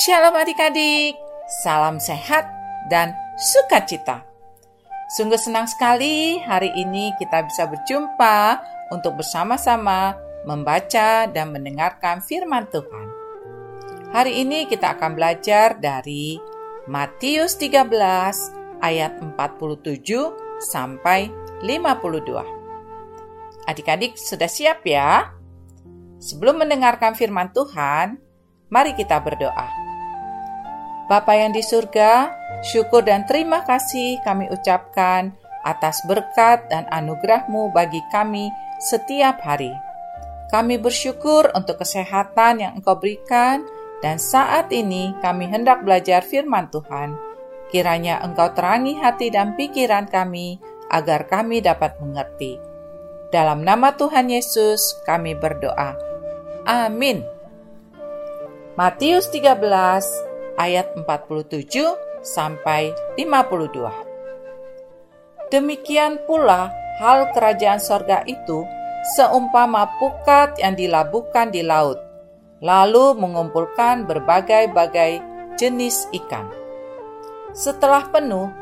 Shalom adik-adik, salam sehat dan sukacita. Sungguh senang sekali hari ini kita bisa berjumpa untuk bersama-sama membaca dan mendengarkan firman Tuhan. Hari ini kita akan belajar dari Matius 13 ayat 47 sampai 52. Adik-adik sudah siap ya? Sebelum mendengarkan firman Tuhan, mari kita berdoa. Bapa yang di surga, syukur dan terima kasih kami ucapkan atas berkat dan anugerahmu bagi kami setiap hari. Kami bersyukur untuk kesehatan yang Engkau berikan dan saat ini kami hendak belajar firman Tuhan. Kiranya Engkau terangi hati dan pikiran kami agar kami dapat mengerti. Dalam nama Tuhan Yesus kami berdoa. Amin. Matius 13 ayat 47 sampai 52. Demikian pula hal kerajaan sorga itu seumpama pukat yang dilabuhkan di laut, lalu mengumpulkan berbagai-bagai jenis ikan. Setelah penuh,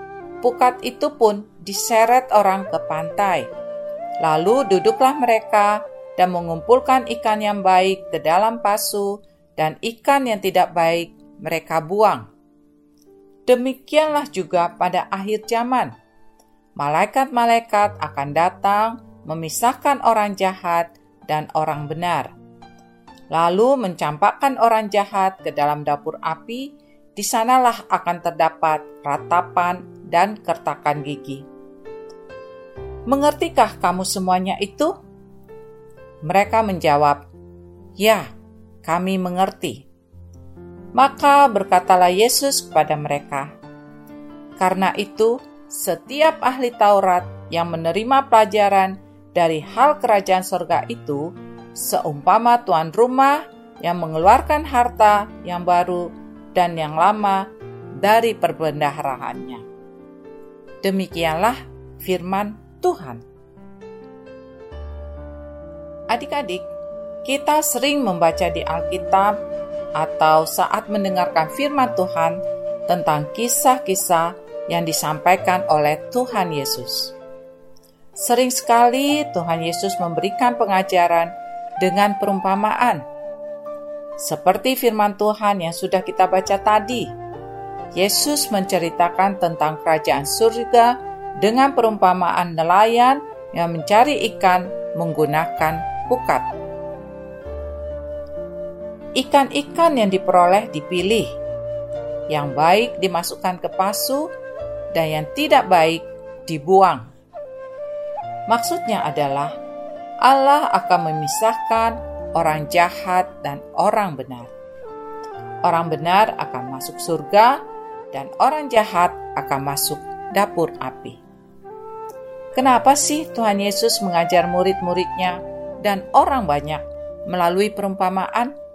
pukat itu pun diseret orang ke pantai. Lalu duduklah mereka dan mengumpulkan ikan yang baik ke dalam pasu dan ikan yang tidak baik mereka buang. Demikianlah juga pada akhir zaman. Malaikat-malaikat akan datang memisahkan orang jahat dan orang benar. Lalu mencampakkan orang jahat ke dalam dapur api, di sanalah akan terdapat ratapan dan kertakan gigi. Mengertikah kamu semuanya itu? Mereka menjawab, "Ya, kami mengerti." Maka berkatalah Yesus kepada mereka, "Karena itu, setiap ahli Taurat yang menerima pelajaran dari hal kerajaan sorga itu, seumpama tuan rumah yang mengeluarkan harta yang baru dan yang lama dari perbendaharaannya." Demikianlah firman Tuhan. Adik-adik, kita sering membaca di Alkitab atau saat mendengarkan firman Tuhan tentang kisah-kisah yang disampaikan oleh Tuhan Yesus. Sering sekali Tuhan Yesus memberikan pengajaran dengan perumpamaan. Seperti firman Tuhan yang sudah kita baca tadi, Yesus menceritakan tentang kerajaan surga dengan perumpamaan nelayan yang mencari ikan menggunakan pukat ikan-ikan yang diperoleh dipilih. Yang baik dimasukkan ke pasu dan yang tidak baik dibuang. Maksudnya adalah Allah akan memisahkan orang jahat dan orang benar. Orang benar akan masuk surga dan orang jahat akan masuk dapur api. Kenapa sih Tuhan Yesus mengajar murid-muridnya dan orang banyak melalui perumpamaan?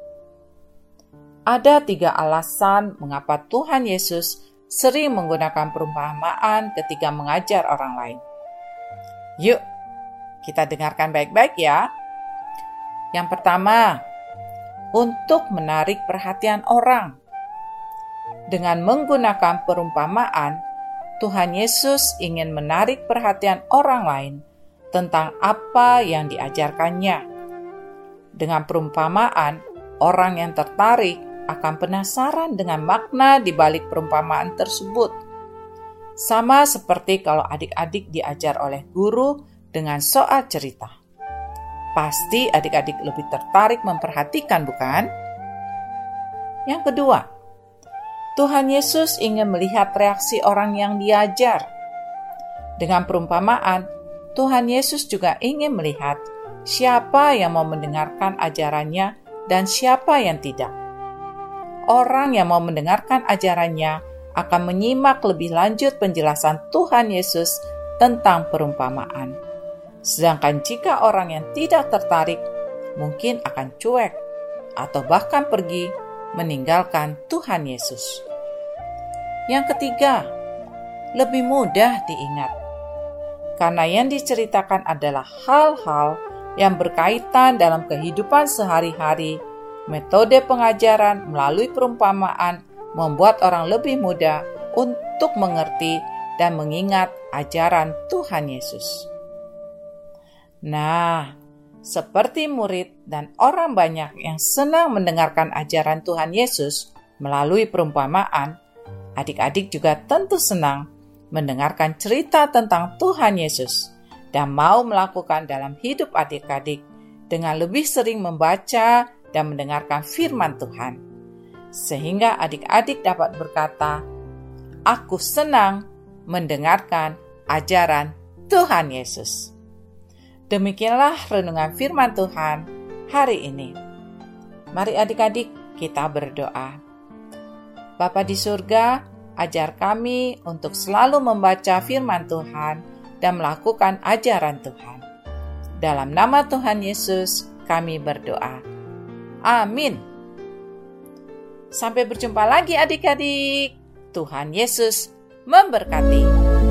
Ada tiga alasan mengapa Tuhan Yesus sering menggunakan perumpamaan ketika mengajar orang lain. Yuk, kita dengarkan baik-baik ya. Yang pertama, untuk menarik perhatian orang. Dengan menggunakan perumpamaan, Tuhan Yesus ingin menarik perhatian orang lain tentang apa yang diajarkannya. Dengan perumpamaan, orang yang tertarik akan penasaran dengan makna di balik perumpamaan tersebut. Sama seperti kalau adik-adik diajar oleh guru dengan soal cerita. Pasti adik-adik lebih tertarik memperhatikan, bukan? Yang kedua, Tuhan Yesus ingin melihat reaksi orang yang diajar. Dengan perumpamaan, Tuhan Yesus juga ingin melihat siapa yang mau mendengarkan ajarannya dan siapa yang tidak orang yang mau mendengarkan ajarannya akan menyimak lebih lanjut penjelasan Tuhan Yesus tentang perumpamaan. Sedangkan jika orang yang tidak tertarik mungkin akan cuek atau bahkan pergi meninggalkan Tuhan Yesus. Yang ketiga, lebih mudah diingat. Karena yang diceritakan adalah hal-hal yang berkaitan dalam kehidupan sehari-hari metode pengajaran melalui perumpamaan membuat orang lebih mudah untuk mengerti dan mengingat ajaran Tuhan Yesus. Nah, seperti murid dan orang banyak yang senang mendengarkan ajaran Tuhan Yesus melalui perumpamaan, adik-adik juga tentu senang mendengarkan cerita tentang Tuhan Yesus dan mau melakukan dalam hidup adik-adik dengan lebih sering membaca dan mendengarkan firman Tuhan. Sehingga adik-adik dapat berkata, Aku senang mendengarkan ajaran Tuhan Yesus. Demikianlah renungan firman Tuhan hari ini. Mari adik-adik kita berdoa. Bapa di surga, ajar kami untuk selalu membaca firman Tuhan dan melakukan ajaran Tuhan. Dalam nama Tuhan Yesus, kami berdoa. Amin. Sampai berjumpa lagi adik-adik. Tuhan Yesus memberkati.